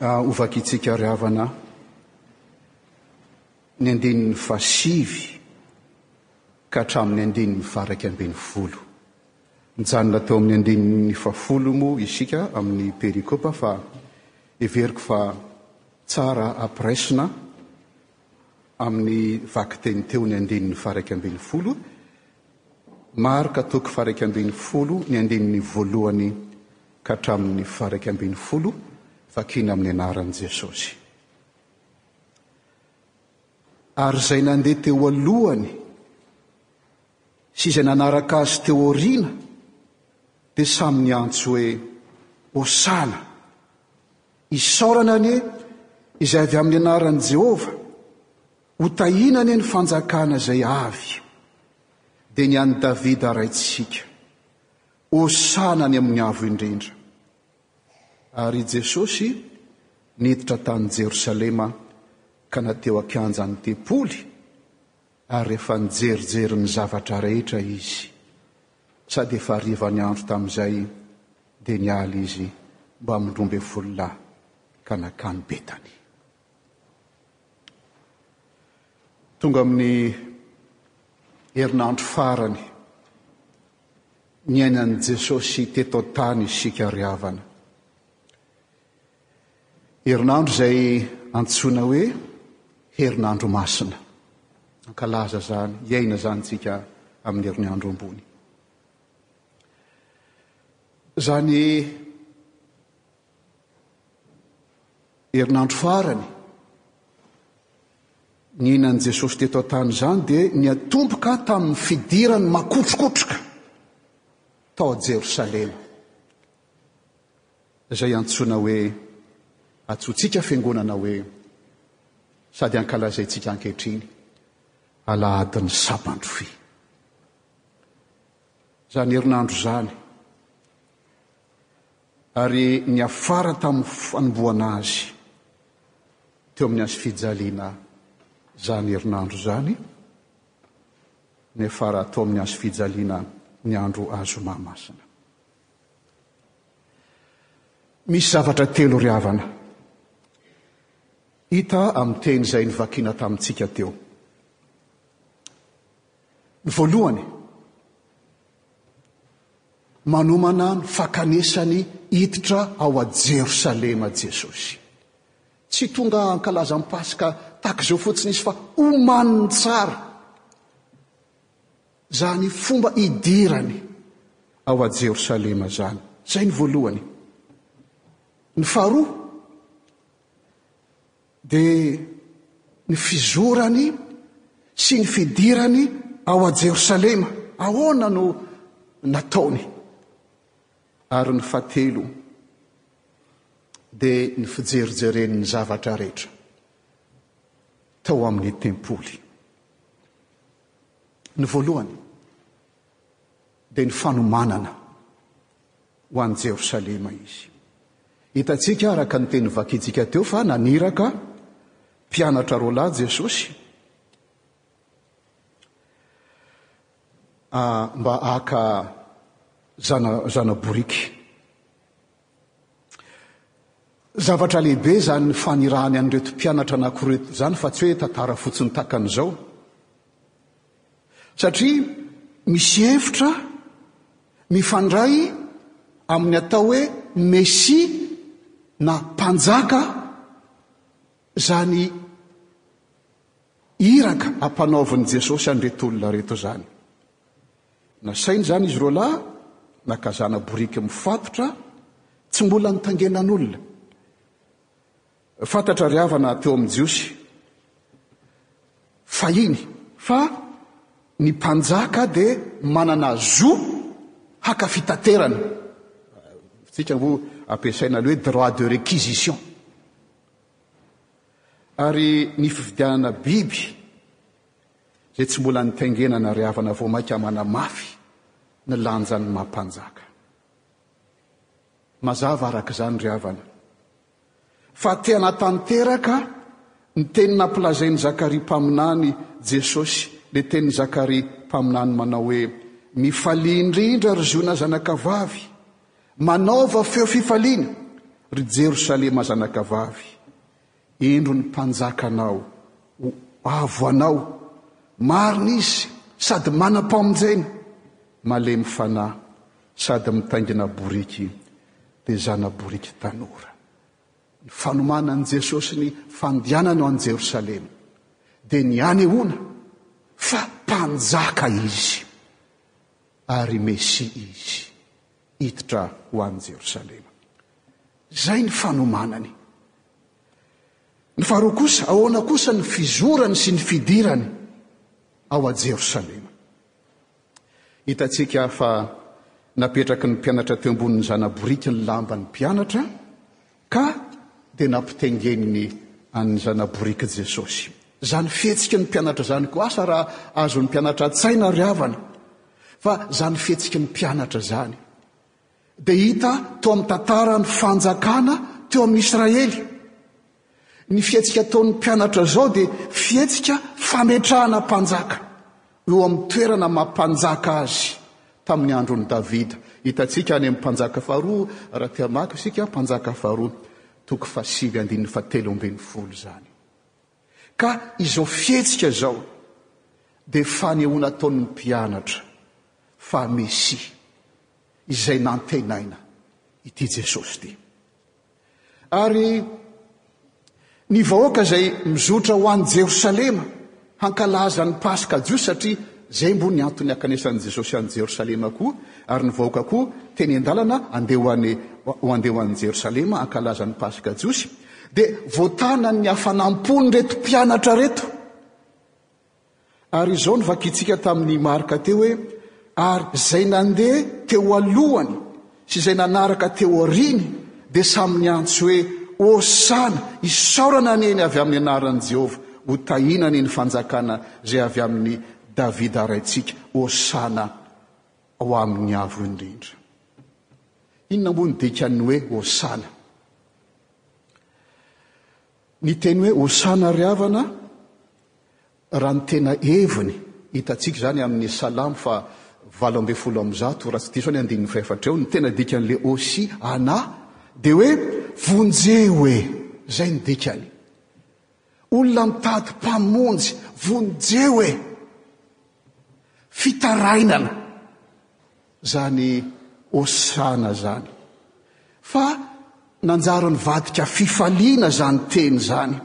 Hovakintsika ry havana ny andininy fahasivy ka hatramin'ny andininy faharaika ambin'ny folo. Nijanona teo amin'ny andininy fahafolo moa isika amin'ny perikopa fa heveriko fa tsara ampiraisina amin'ny vakiteny teo ny andininy faharaika ambin'ny folo Marc toko faha-iraika ambin'ny folo ny andininy voalohany ka hatramin'ny faha-iraika ambin'ny folo, vakina amin'ny anaran'i Jesosy. Ary izay nandeha teo alohany sy izay nanaraka azy teo aoriana dia samy niantso hoe Hosana. Isaorana anie izay avy amin'ny anaran'i Jehovah. Ho tahiana anie ny fanjakana izay avy io, dia ny an'i Davida raintsika. Hosana any amin'ny Avo Indrindra. Ary i Jesosy niditra tany Jerosalema ka na teo an-kianjan'ny tempoly, ary rehefa nijerijery ny zavatra rehetra izy, sady efa hariva ny andro tamin'izay, dia niala izy mbamin'ny roa ambin'ny folo lahy ka nankany Betania. Tonga amin'ny herinandro farany niainan'i Jesosy teto an-tany isika ry havana. Herinandro izay antsoina hoe herinandro masina. Ankalaza izany, hiaina izany tsika amin'ny herinandro ambony. Izany Herinandro farany nihinan'i Jesosy teto an-tany izany dia niatomboka tamin'ny fidirany makotrokotroka tao Jerosalema, izay antsoina hoe, antsointsika fiangonana hoe, sady ankalazaintsika ankehitriny, Alahadin'ny Sampandrofy. Izany herinandro izany, Ary niafara tamin'ny fanombohana azy teo amin'ny hazofijaliana izany herinandro izany, niafara tao amin'ny hazofijaliana ny andro azoma masina. Misy zavatra telo ry havana hita amin'ny teny izay novakiana tamintsika teo. Ny voalohany, manomana ny fakanesany hiditra ao a Jerosalema Jesosy. Tsy tonga hankalaza ny Paska tahaka izao fotsiny izy fa omaniny tsara izany fomba hidirany ao a Jerosalema izany. Izay ny voalohany. Ny faharoa, dia ny fizorany sy ny fidirany ao a-Jerosalema, ahoana no nataony? ary ny fahatelo dia ny fijerijereny ny zavatra rehetra tao amin'ny tempoly. Ny voalohany, dia ny fanomanana ho an'i Jerosalema izy. Hitantsika araka ny teny novakintsika teo fa naniraka mpianatra roa lahy Jesosy ah, mba haka zana, zanaboriky. Zavatra lehibe izany fanirahany an'ireto mpianatra anankiroa izany fa tsy hoe tantara fotsiny takan'izao. Satria misy hevitra mifandray amin'ny atao hoe Mesia na mpanjaka izany iraka ampanaovin'i Jesosy an'ireto olona ireto izany. Nasainy izany izy roalahy naka zana boriky mifatotra tsy mbola nitangenan'olona fantatra ry havana teo amin'ny Jiosy fahiny fa ny mpanjaka dia manana zo haka fitaterana, fitsika moa ampiasaina ny hoe droit de réquisition, ary ny fividianana biby. izay tsy mbola nitaingenana ry havana vao mainka manamafy ny lanjan'ny maha mpanjaka. Mazava araka izany ry havana fa tena tanteraka ny teny nampilazain'i Zakaria mpaminany Jesosy, ilay tenin'i Zakaria mpaminany manao hoe, Mifalia indrindra ry Ziona zanakavavy, manaova feo fifaliana ry Jerosalema zanakavavy. Indro ny mpanjakanao ho avo anao, marina izy sady manam-pamonjena, malemy fanahy sady mitaingina boriky, dia zana-boriky tanora. Ny fanomanan'i Jesosy ny fandehanany ho any Jerosalema dia ny hanehoana fa Mpanjaka Izy ary Mesia Izy. hiditra ho any Jerosalema. Izay ny fanomanany. Ny faharoa kosa, ahoana kosa ny fizorany sy ny fidirany ao a Jerosalema. Hitantsika fa napetraky ny mpianatra teo ambonin'ny zana-boriky ny lamban'ny mpianatra Ka dia nampitaingeniny an'ny zana-boriky Jesosy. Izany fihetsiky ny mpianatra izany koa asa raha azon'ny mpianatra an-tsaina ry havana, fa izany fihetsiky ny mpianatra izany dia hita tao amin'ny tantaran'ny fanjakana teo amin'ny Israely. Ny fihetsika ataon'ny mpianatra izao dia fihetsika fametrahana mpanjaka. Eo amin'ny toerana maha-mpanjaka azy tamin'ny andron'i Davida. Hitantsika any amin'ny Mpanjaka faharoa, raha te hamaky isika, Mpanjaka faharoa, toko fahasivy andininy fahatelo ambin'ny folo izany. Ka izao fihetsika izao dia fanehoana ataon'ny mpianatra fa Mesia izay nantenaina ity Jesosy ity. Ary ny vahoaka izay mizotra ho any Jerosalema hankalaza ny Paska jiosy, satria izay moa ny antony hakanesan'i Jesosy any Jerosalema koa, ary ny vahoaka koa teny an-dalana handeha ho any, handeha ho any Jerosalema hankalaza ny Paska jiosy, dia voatanan'ny hafanam-pon'ireto mpianatra ireto. Ary izao no vakintsika tamin'i Marka teo hoe, Ary izay nandeha teo alohany sy izay nanaraka teo aoriany dia samy niantso hoe, Hosana! Isaorana anie ny avy amin'ny anaran'i Jehovah! Hotahiana anie ny fanjakana izay avy amin'i Davida raintsika! Hosana ho amin'ny Avo Indrindra! Inona moa no dikan'ny hoe hosana? Ny teny hoe Hosana ry havana, raha ny tena heviny, hitantsika izany amin'ny Salamo faha valo ambin'ny folo amby zato raha tsy diso aho ny andininy fahefatra eo, ny tena dikan'ilay Hosi ana dia hoe vonjeo e! izay no dikany. Olona mitady mpamonjy, vonjeo e! Fitarainana. zany Hosana zany fa nanjary nivadika fifaliana zany teny zany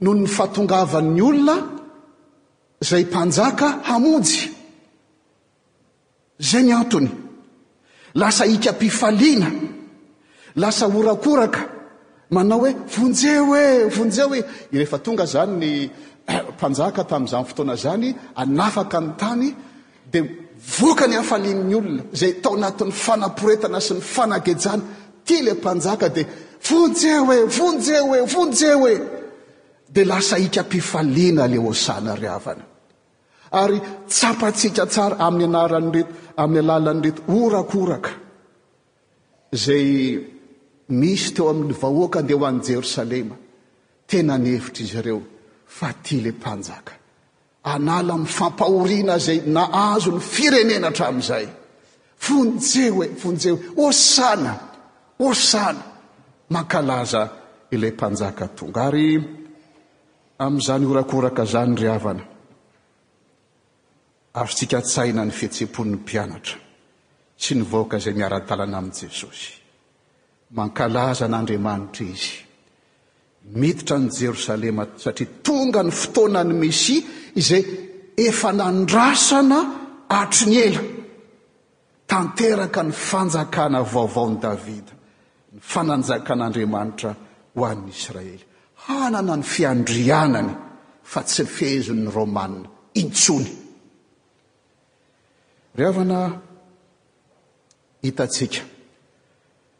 noho ny fatongavan'ny olona zay mpanjaka hamonjy. Zay ny antony. Lasa hikam-pifaliana Lasa horakoraka manao hoe vonjeo e, vonjeo e. Rehefa tonga izany ny mpanjaka tamin'izany fotoana izany hanafaka ny tany dia voaka ny hafalian'ny olona izay tao anatin'ny fanaporetana sy ny fanagejana. Tia ilay mpanjaka dia vonjeo e, vonjeo e, vonjeo e. Dia lasa hikam-pifaliana ilay hosana ry havana. Ary tsapantsika tsara amin'ny anaran'ireto, amin'ny alalan'ireto horakoraka. Izay nisy teo amin'ny vahoaka handeha ho any Jerosalema, tena nihevitra izy ireo fa tia ilay mpanjaka hanala amin'ny fampahoriana izay nahazo ny firenena hatramin'izay. Vonjeo e, vonjeo, hosana, hosana, mankalaza ilay mpanjaka tonga. Ary amin'izany horakoraka izany ry havana, Azontsika an-tsaina ny fihetseham-pon'ny mpianatra sy ny vahoaka izay miara-dalana amin'i Jesosy. Mankalaza an'Andriamanitra izy. Miditra any Jerosalema satria tonga ny fotoanan'ny Mesia izay efa nandrasana hatry ny ela. tanteraka ny fanjakana vaovaon'i Davida, ny fananjakan'Andriamanitra ho an'ny Israely. Hanana ny fiandrianany fa tsy fehezin'ny Romana intsony. Ry havana, hitantsika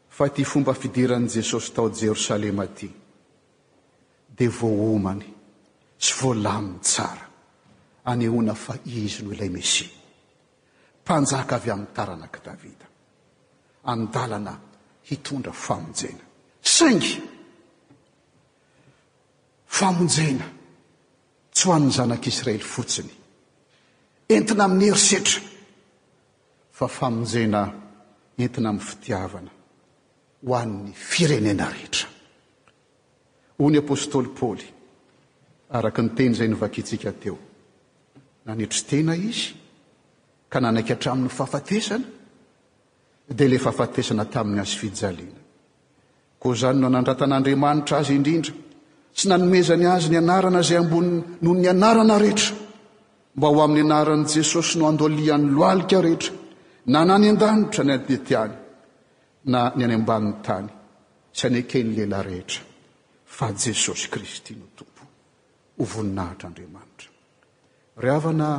fa ity fomba fidiran'i Jesosy tao Jerosalema ity dia voaomany sy voalaminy tsara, anehoana fa Izy no ilay Mesia. Mpanjaka avy amin'ny taranak'i Davida, an-dalana hitondra famonjena. Saingy famonjena tsy ho an'ny zanak'Israely fotsiny, entina amin'ny herisetra, fa famonjena entina amin'ny fitiavana ho an'ny firenena rehetra. Hoy ny apostoly Paoly, araka ny teny izay novakintsika teo, Nanetry tena izy ka nanaiky hatramin'ny fahafatesana, dia ilay fahafatesana tamin'ny hazo fijaliana. Koa izany no nanandratan'Andriamanitra azy indrindra sy nanomezany azy ny anarana izay ambony noho ny anarana rehetra, mba ho amin'ny anaran'i Jesosy no andolian'ny lohalika rehetra, na any an-danitra na ety any. na ny any ambanin'ny tany sy aneken'ny lehilahy rehetra fa Jesosy Kristy no Tompo, ho voninahitr'Andriamanitra. Ry havana,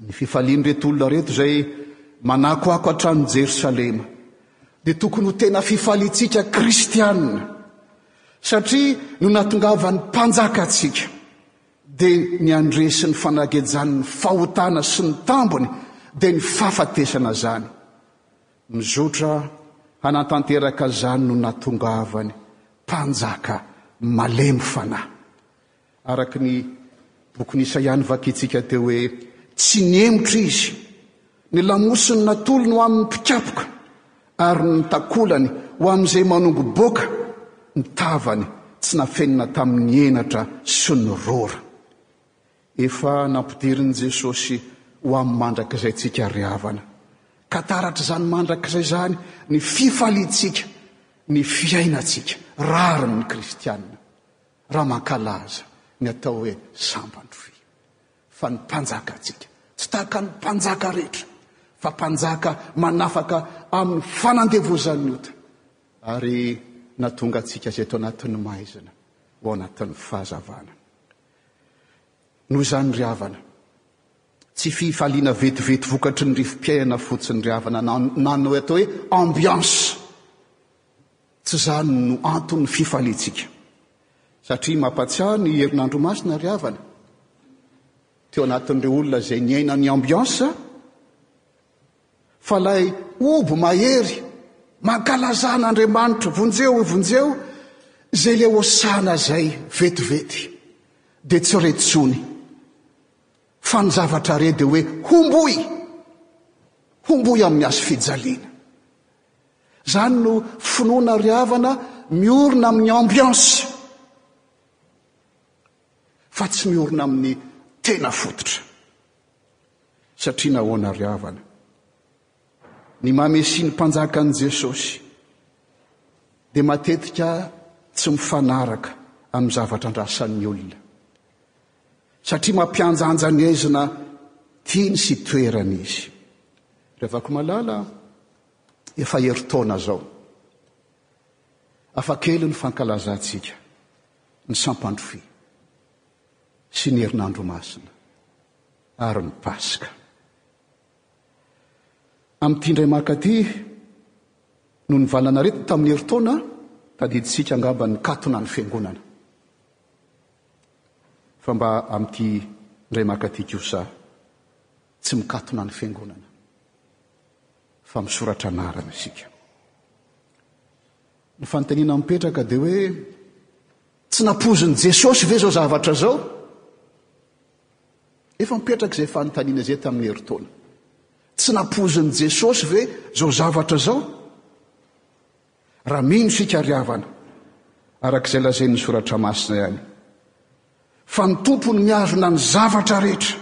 ny fifalian'ireto olona ireto izay manakoako hatrany Jerosalema dia tokony ho tena fifaliantsika kristianina satria no natongavan'ny mpanjaka antsika dia ny handresy ny fanagejan'ny fahotana sy ny tambony dia ny fahafatesana izany. Mizotra hanatanteraka izany no nahatongavany mpanjaka malemy fanahy. Araka ny bokin'i Isaia novakintsika teo hoe, Tsy nihemotra izy, ny lamosiny natolony ho amin'ny mpikapoka, ary ny takolany ho amin'izay manongoboka, ny tavany tsy nafenina tamin'ny henatra sy ny rora. Efa nampidirin'i Jesosy ho amin'ny mandrakizay antsika ry havana, ka taratr'izany mandrakizay izany ny fifaliantsika, ny fiainantsika rariny ny kristiana raha mankalaza ny atao hoe Sambandroviana. Fa ny Mpanjakantsika tsy tahaka ny mpanjaka rehetra, fa Mpanjaka manafaka amin'ny fanandevozan'ny ota ary natonga antsika izay tao anatin'ny maizina ho ao anatin'ny fahazavana. Noho izany ry havana, tsy fifaliana vetivety vokatry ny rivo-piainana fotsiny ry havana na na ny atao hoe ambiance. Tsy izany no anton'ny fifaliantsika. Satria mampatsiahy ny herinandro masina ry havana. Teo anatin'ireo olona izay niaina ny ambiance, Fa ilay oby mahery mankalazà an'Andriamanitra, vonjeo e vonjeo, izay ilay hosana izay vetivety dia tsy re tsony. Fa ny zavatra re dia hoe homboy, homboy amin'ny hazo fijaliana. Izany no finoana ry havana miorina amin'ny ambiance fa tsy miorina amin'ny tena fototra. Satria nahoana ry havana? Ny mamesia ny Mpanjakan'i Jesosy dia matetika tsy mifanaraka amin'ny zavatra andrasan'ny olona, satria mampihanjanja ny haizina tiany sy toerany izy. Ry havako malala, efa herintaona izao, hafakely ny fankalazantsika ny Sampandrohy. sy ny Herinandro Masina ary ny Paska. Amin'ity indray maka ity, noho ny valan'aretina tamin'ny herintaona, tadidintsika angamba ny mikatonan'ny Fiangonana. Fa mba amin'ity indray maka ity kosa, tsy mikatona ny Fiangonana, fa misoratra anarana isika. Ny fanontaniana mipetraka dia hoe, Tsy nampoizin'i Jesosy ve izao zavatra izao? Efa mipetraka izay fanontaniana izay tamin'ny herintaona. Tsy nampoizin'i Jesosy ve izao zavatra izao? Raha mino isika ry havana, araka izay lazain'ny soratra masina ihany, fa ny Tompo no mihazona ny zavatra rehetra.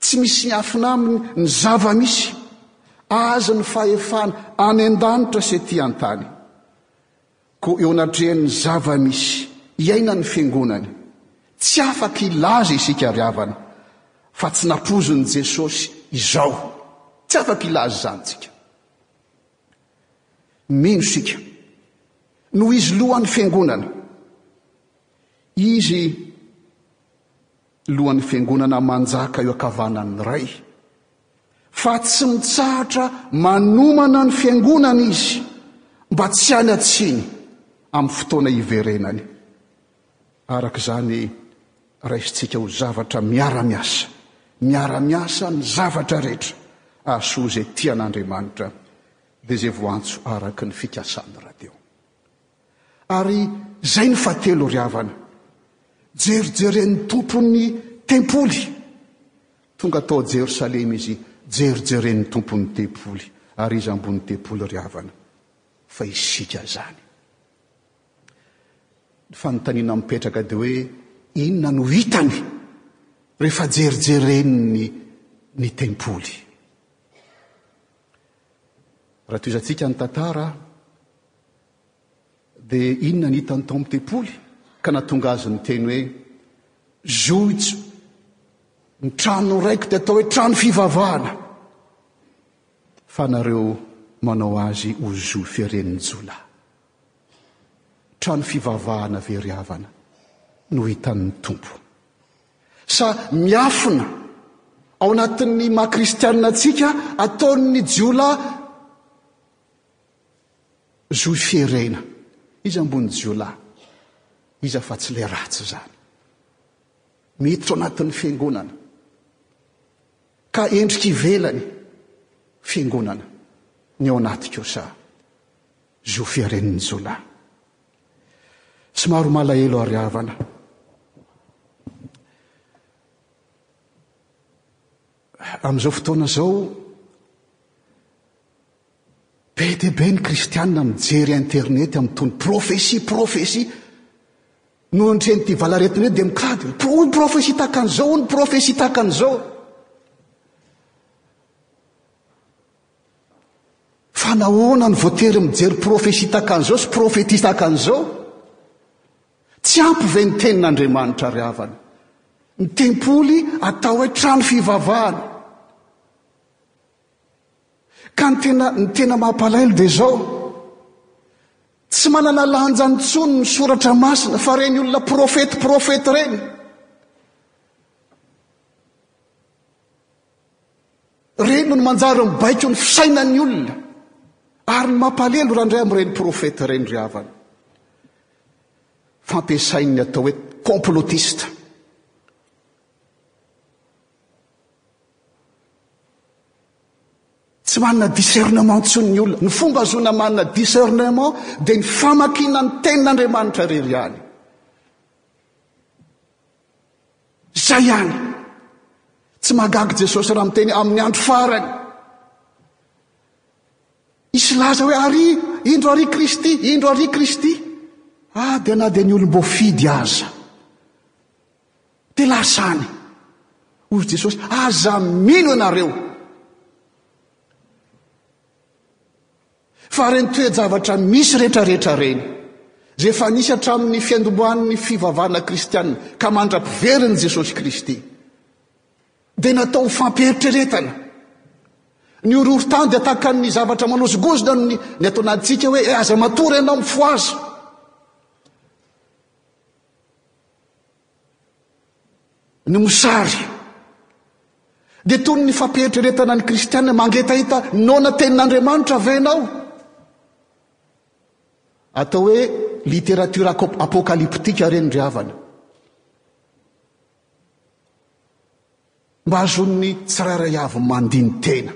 Tsy misy miafina aminy ny zava-misy, azy ny fahefana any an-danitra sy ety an-tany. Koa eo anatrehan'ny zava-misy iainan'ny Fiangonany, tsy afaka hilaza isika ry havana fa tsy nampoizin'i Jesosy izao. Tsy afaka hilaza izany isika. Mino isika, noho Izy lohan'ny Fiangonana. Izy lohan'ny Fiangonana manjaka eo ankavanan'ny Ray. fa tsy mitsahatra manomana ny Fiangonana izy mba tsy hana tsiny amin'ny fotoana hiverenany. Araka izany, raisintsika ho zavatra miara-miasa, miara-miasa amin'ny zavatra rehetra, hahasoa izay tian'Andriamanitra, dia izay voantso araka ny fikasan'ny rahateo. Ary izay no fahatelo ry havana. Jerijeren'ny Tompo ny tempoly. Tonga tao Jerosalema izy, jerijeren'ny Tompo ny tempoly. Ary iza ambony tempoly ry havana fa isika izany. Ny fanontaniana mipetraka dia hoe inona no hitany rehefa jerijereny ny tempoly. Raha tohizantsika ny tantara, dia inona ny hitany tao amin'ny tempoly ka nahatonga azy niteny hoe, Zohitso, ny trano noraiko dia atao hoe trano fivavahana, fa nareo manao azy ho zohy fieren'ny jiolahy. Trano fivavahana very havana no hitan'ny Tompo. Sa miafina ao anatin'ny maha kristianina antsika ataon'ny jiolahy zohy fierena? Iza ambony jiolahy? Iza fa tsy le ratsy zany? Miditra anatin'ny fiangonana ka endrika ivelany fiangonana ny ao anaty kosa zohy fieren'ny jiolahy. Somary malahelo ary havana. Amin'izao fotoana izao, be dia be ny kristianina mijery internet amin'itony profesia profesia no nitrenyity valaretina dia mikady ho ny profesia tahaka an'izao ho ny profesia tahaka an'izao Fa nahoana no voatery mijery profesia tahaka an'izao sy profetia tahaka an'izao? Tsy ampy ve ny tenin'Andriamanitra ry havana? Ny tempoly atao hoe trano fivavahana. Ka ny tena, ny tena mampalailo dia izao. Tsy manana lanja intsony ny soratra masina fa ireny olona profety profety ireny. Ireny no manjary mibaiko ny fisainan'ny olona. Ary ny mampalelo raha indray amin'ireny profeta ireny ry havana. Fampiasain'ny atao hoe complotiste. Tsy manana discernement intsony ny olona. Ny fomba azoana manana discernement dia ny famakiana ny tenin'Andriamanitra irery ihany. Izay ihany. Tsy mahagaga Jesosy raha miteny amin'ny andro farany. Hisy laza hoe ary indro ary Kristy, indro ary Kristy. Ah dia na dia ny olom-boafidy aza. Dia lasa any. Hoy Jesosy, aza mino ianareo. Fa ireny toe-javatra misy rehetrarehetra ireny, izay efa nisy hatramin'ny fiandohan'ny fivavahana kristianina ka mandra-piverin'i Jesosy Kristy, dia natao ho fampieritreretana. Ny horohorontany dia tahaka ny zavatra manozongozona ny, ny ataonantsika hoe eh, aza matory ianao mifohaza. Ny mosary dia toy ny fampieritreretana ny kristiana mangetaheta noana tenin'Andriamanitra ve ianao? Atao hoe literatiora apokaliptika ireny ry havana. Mba azon'ny tsirairay avy mandini-tena.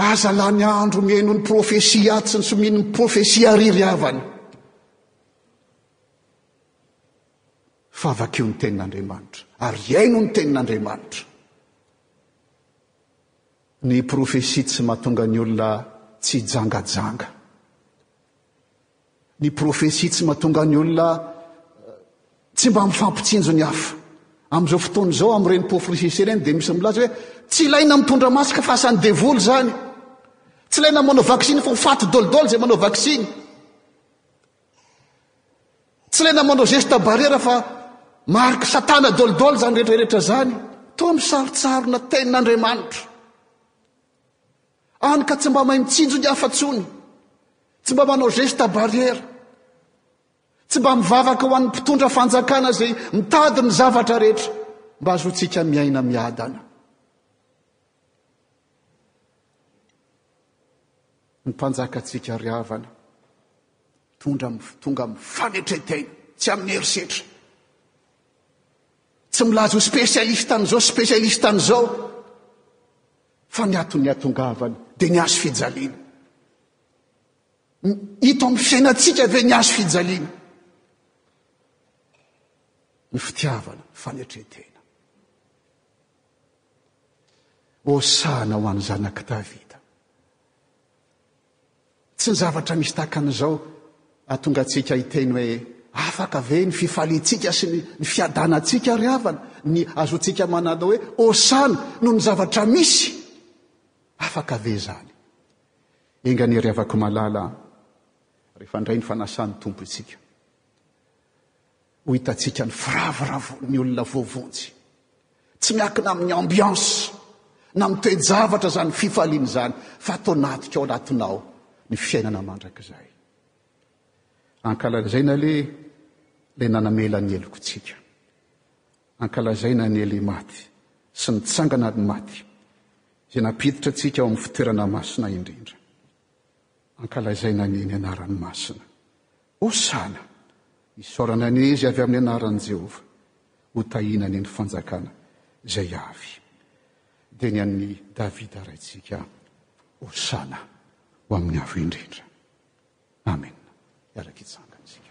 Aza lany andro mihaino ny profesia atsy ny somin ny profesia ry ry havana fa vakio ny tenin'Andriamanitra ary hiaino ny tenin'Andriamanitra. Ny profesia tsy mahatonga ny olona tsy hijangajanga. Ny profesia tsy mahatonga ny olona tsy mba mifampitsinjo ny hafa. Amin'izao fotoana izao, amin'ireny pofrisese ireny, dia misy milaza hoe tsy ilaina mitondra masque fa asan'ny devoly izany. Tsy ilaina manao vaksiny fa ho faty dolidoly izay manao vaksiny. Tsy ilaina manao geste barrière fa mariky satana dolidoly izany rehetrarehetra izany. Toa misarontsarona tenin'Andriamanitra. Any ka tsy mba mahay mitsinjo ny hafa intsony, tsy mba manao geste barrière, tsy mba mivavaka ho an'ny mpitondra fanjakana izay mitady ny zavatra rehetra mba hazoantsika miaina miadana. Ny mpanjakantsika ry havana, tonga amin'ny fanetren-tena, tsy amin'ny herisetra. Tsy milaza ho spécialiste an'izao, spécialiste an'izao. Fa ny aton'ny atongavany dia ny hazo fijaliana. Hita amin'ny fiainantsika ve ny hazo fijaliana? Ny fitiavana, fanetren-tena. Hosana ho an'ny zanak'i Davida. Tsy ny zavatra misy tahaka an'izao hahatonga antsika hiteny hoe, Afaka ve ny fifaliantsika sy ny fiadanantsika ry havana? Ny azontsika manao hoe, Hosana! noho ny zavatra misy. Afaka ve izany? Enga anie ry havako malala a! Rehefa handray ny fanasan'ny Tompo isika. Ho hitantsika ny firavoravoan'ny olona voavonjy. Tsy miankina amin'ny ambiance na amin'ny toe-javatra izany fifaliana izany fa atao natoka ao anatinao ny fiainana mandrakizay. Ankalazaina le le nanamela ny helokontsika. Ankalazaina ny le maty sy nitsangana ny maty izay nampiditra antsika ao amin'ny fitoerana masina indrindra. Ankalazaina anie ny anarany masina. Hosana! Isaorana anie izy avy amin'ny anaran'i Jehovah. Hotahiana anie ny fanjakana izay avy. Dia ny an'i Davida raintsika. Hosana ho amin'ny Avo Indrindra. Amena. Hiara-kitsangana isika.